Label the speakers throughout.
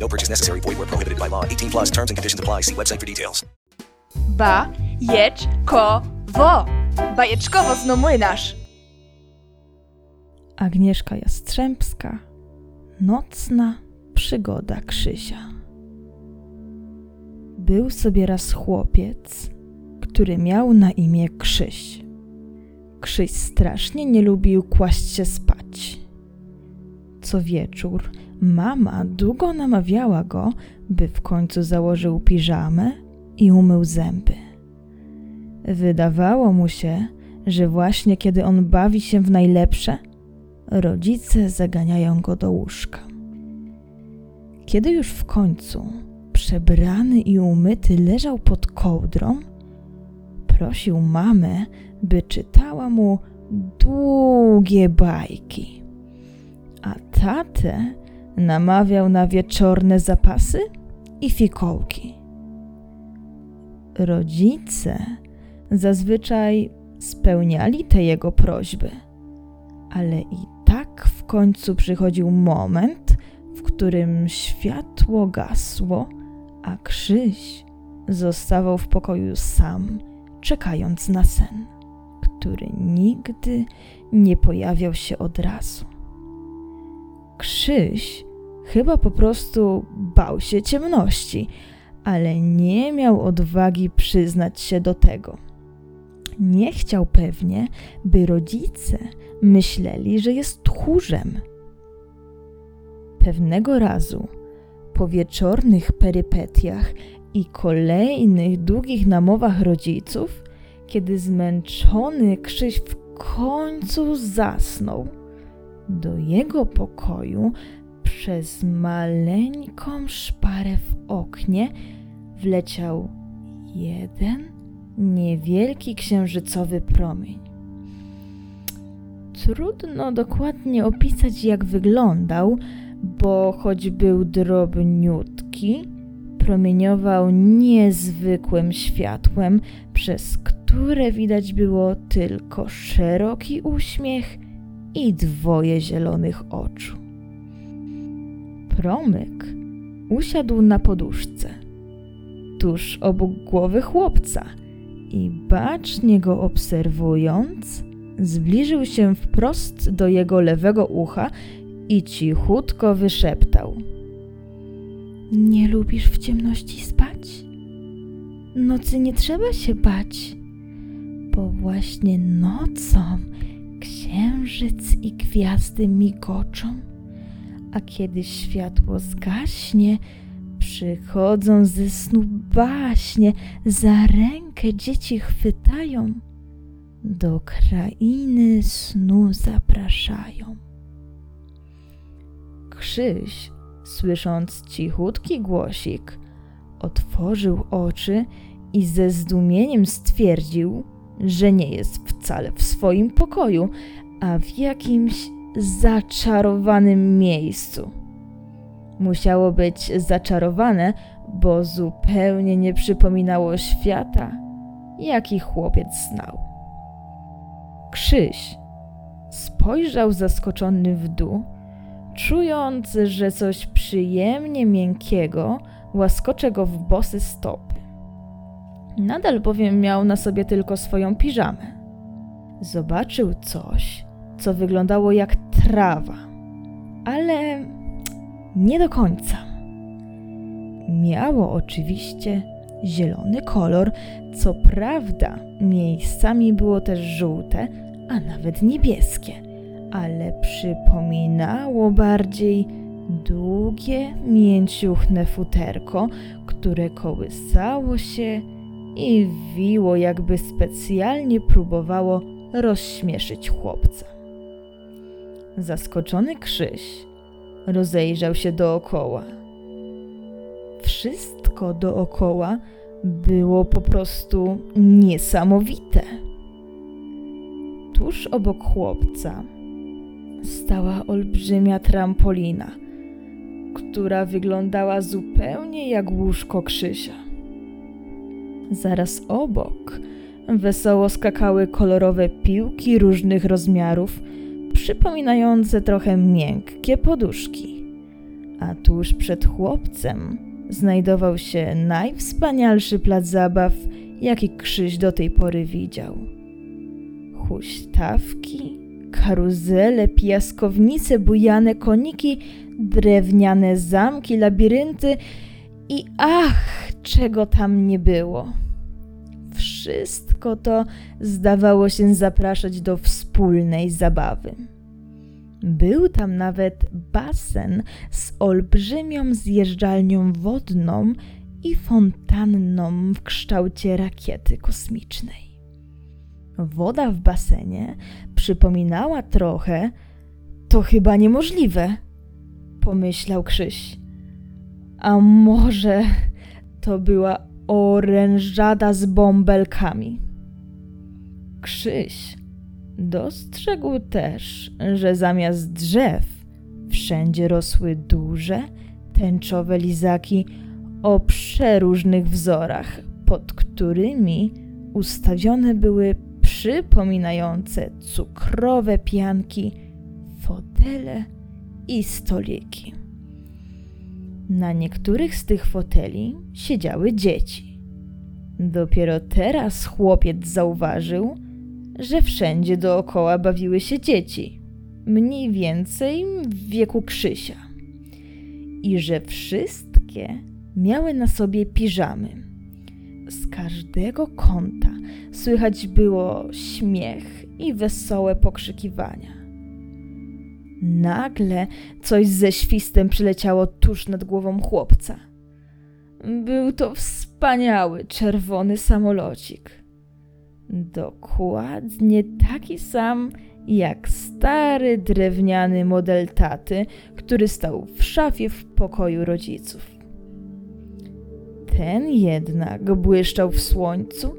Speaker 1: No purchase necessary. Void where prohibited by law. 18 plus terms and conditions apply. See website for details.
Speaker 2: Bajeczkowo. Bajeczkowo zno młynarz.
Speaker 3: Agnieszka Jastrzębska Nocna przygoda Krzysia Był sobie raz chłopiec, który miał na imię Krzyś. Krzyś strasznie nie lubił kłaść się spać. Co wieczór mama długo namawiała go, by w końcu założył piżamę i umył zęby. Wydawało mu się, że właśnie kiedy on bawi się w najlepsze, rodzice zaganiają go do łóżka. Kiedy już w końcu przebrany i umyty leżał pod kołdrą, prosił mamę, by czytała mu długie bajki, a tatę namawiał na wieczorne zapasy i fikołki. Rodzice zazwyczaj spełniali te jego prośby, ale i tak w końcu przychodził moment, w którym światło gasło, a Krzyś zostawał w pokoju sam, czekając na sen, który nigdy nie pojawiał się od razu. Krzyś chyba po prostu bał się ciemności, ale nie miał odwagi przyznać się do tego. Nie chciał pewnie, by rodzice myśleli, że jest tchórzem. Pewnego razu, po wieczornych perypetiach i kolejnych długich namowach rodziców, kiedy zmęczony Krzyś w końcu zasnął, do jego pokoju przez maleńką szparę w oknie wleciał jeden niewielki księżycowy promień. Trudno dokładnie opisać, jak wyglądał, bo choć był drobniutki, promieniował niezwykłym światłem, przez które widać było tylko szeroki uśmiech i dwoje zielonych oczu. Promyk usiadł na poduszce, tuż obok głowy chłopca i bacznie go obserwując, zbliżył się wprost do jego lewego ucha i cichutko wyszeptał. Nie lubisz w ciemności spać? Nocy nie trzeba się bać, bo właśnie nocą księżyc i gwiazdy migoczą, a kiedy światło zgaśnie, przychodzą ze snu baśnie, za rękę dzieci chwytają, do krainy snu zapraszają. Krzyś, słysząc cichutki głosik, otworzył oczy i ze zdumieniem stwierdził, że nie jest wcale w swoim pokoju, a w jakimś zaczarowanym miejscu. Musiało być zaczarowane, bo zupełnie nie przypominało świata, jaki chłopiec znał. Krzyś spojrzał zaskoczony w dół, czując, że coś przyjemnie miękkiego łaskocze go w bosy stopy. Nadal bowiem miał na sobie tylko swoją piżamę. Zobaczył coś, co wyglądało jak trawa, ale nie do końca. Miało oczywiście zielony kolor, co prawda miejscami było też żółte, a nawet niebieskie, ale przypominało bardziej długie, mięciuchne futerko, które kołysało się i wiło, jakby specjalnie próbowało rozśmieszyć chłopca. Zaskoczony Krzyś rozejrzał się dookoła. Wszystko dookoła było po prostu niesamowite. Tuż obok chłopca stała olbrzymia trampolina, która wyglądała zupełnie jak łóżko Krzysia. Zaraz obok wesoło skakały kolorowe piłki różnych rozmiarów, przypominające trochę miękkie poduszki. A tuż przed chłopcem znajdował się najwspanialszy plac zabaw, jaki Krzyś do tej pory widział. Huśtawki, karuzele, piaskownice, bujane koniki, drewniane zamki, labirynty i ach, czego tam nie było. Wszystko to zdawało się zapraszać do wspólnej zabawy. Był tam nawet basen z olbrzymią zjeżdżalnią wodną i fontanną w kształcie rakiety kosmicznej. Woda w basenie przypominała trochę, to chyba niemożliwe, pomyślał Krzyś. A może to była orężada z bąbelkami? Krzyś dostrzegł też, że zamiast drzew wszędzie rosły duże, tęczowe lizaki o przeróżnych wzorach, pod którymi ustawione były przypominające cukrowe pianki, fotele i stoliki. Na niektórych z tych foteli siedziały dzieci. Dopiero teraz chłopiec zauważył, że wszędzie dookoła bawiły się dzieci, mniej więcej w wieku Krzysia, i że wszystkie miały na sobie piżamy. Z każdego kąta słychać było śmiech i wesołe pokrzykiwania. Nagle coś ze świstem przyleciało tuż nad głową chłopca. Był to wspaniały czerwony samolocik. Dokładnie taki sam jak stary drewniany model taty, który stał w szafie w pokoju rodziców. Ten jednak błyszczał w słońcu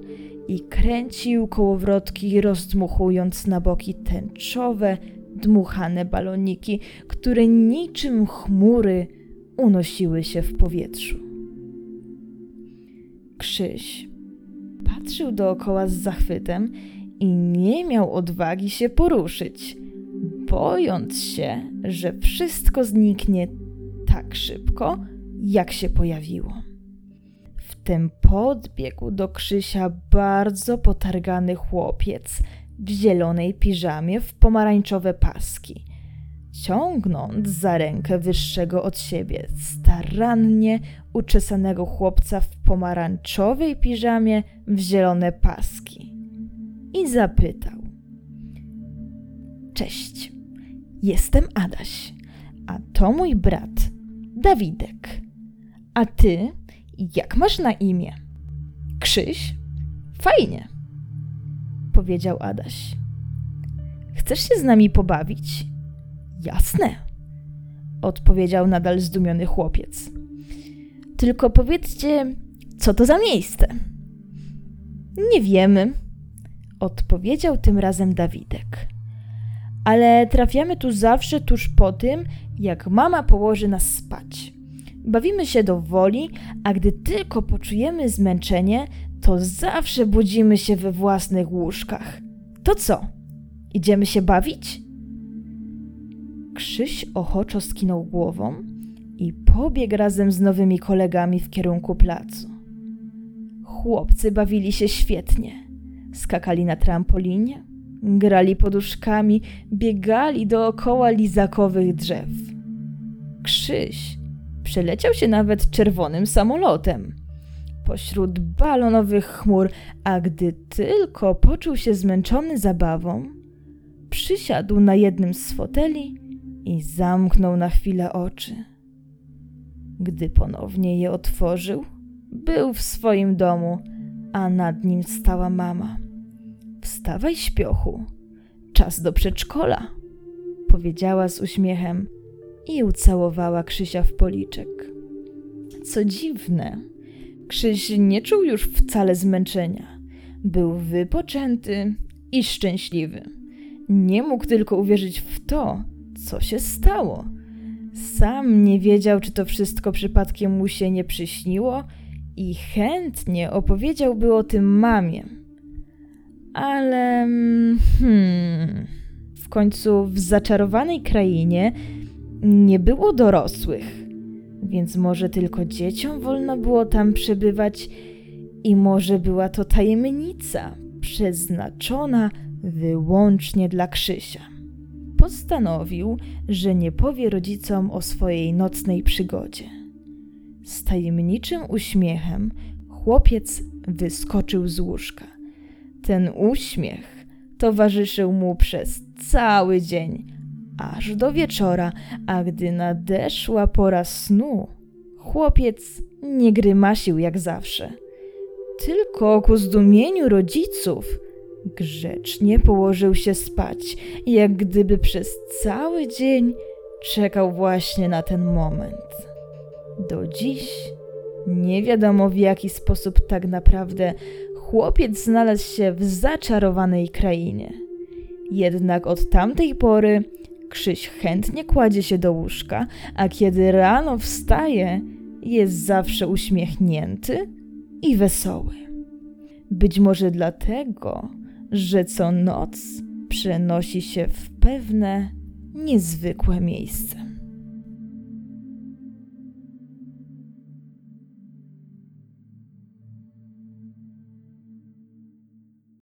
Speaker 3: i kręcił kołowrotki, rozdmuchując na boki tęczowe, dmuchane baloniki, które niczym chmury unosiły się w powietrzu. Krzyś patrzył dookoła z zachwytem i nie miał odwagi się poruszyć, bojąc się, że wszystko zniknie tak szybko, jak się pojawiło. Wtem podbiegł do Krzysia bardzo potargany chłopiec zielonej piżamie w pomarańczowe paski, ciągnąc za rękę wyższego od siebie, starannie uczesanego chłopca w pomarańczowej piżamie w zielone paski. I zapytał: Cześć, jestem Adaś, a to mój brat Dawidek. A ty, jak masz na imię? Krzyś? Fajnie, powiedział Adaś. Chcesz się z nami pobawić? Jasne, odpowiedział nadal zdumiony chłopiec. Tylko powiedzcie, co to za miejsce? Nie wiemy, odpowiedział tym razem Dawidek. Ale trafiamy tu zawsze tuż po tym, jak mama położy nas spać. Bawimy się do woli, a gdy tylko poczujemy zmęczenie, to zawsze budzimy się we własnych łóżkach. To co? Idziemy się bawić? Krzyś ochoczo skinął głową i pobiegł razem z nowymi kolegami w kierunku placu. Chłopcy bawili się świetnie. Skakali na trampolinie, grali poduszkami, biegali dookoła lizakowych drzew. Krzyś przeleciał się nawet czerwonym samolotem pośród balonowych chmur, a gdy tylko poczuł się zmęczony zabawą, przysiadł na jednym z foteli i zamknął na chwilę oczy. Gdy ponownie je otworzył, był w swoim domu, a nad nim stała mama. Wstawaj, śpiochu, czas do przedszkola, powiedziała z uśmiechem i ucałowała Krzysia w policzek. Co dziwne, Krzyś nie czuł już wcale zmęczenia. Był wypoczęty i szczęśliwy. Nie mógł tylko uwierzyć w to, co się stało. Sam nie wiedział, czy to wszystko przypadkiem mu się nie przyśniło i chętnie opowiedziałby o tym mamie. Ale mm, hmm, w końcu w zaczarowanej krainie nie było dorosłych, więc może tylko dzieciom wolno było tam przebywać i może była to tajemnica przeznaczona wyłącznie dla Krzysia. Postanowił, że nie powie rodzicom o swojej nocnej przygodzie. Z tajemniczym uśmiechem chłopiec wyskoczył z łóżka. Ten uśmiech towarzyszył mu przez cały dzień, aż do wieczora, a gdy nadeszła pora snu, chłopiec nie grymasił jak zawsze. Tylko ku zdumieniu rodziców grzecznie położył się spać, jak gdyby przez cały dzień czekał właśnie na ten moment. Do dziś nie wiadomo w jaki sposób tak naprawdę chłopiec znalazł się w zaczarowanej krainie. Jednak od tamtej pory Krzyś chętnie kładzie się do łóżka, a kiedy rano wstaje, jest zawsze uśmiechnięty i wesoły. Być może dlatego, że co noc przenosi się w pewne niezwykłe miejsce.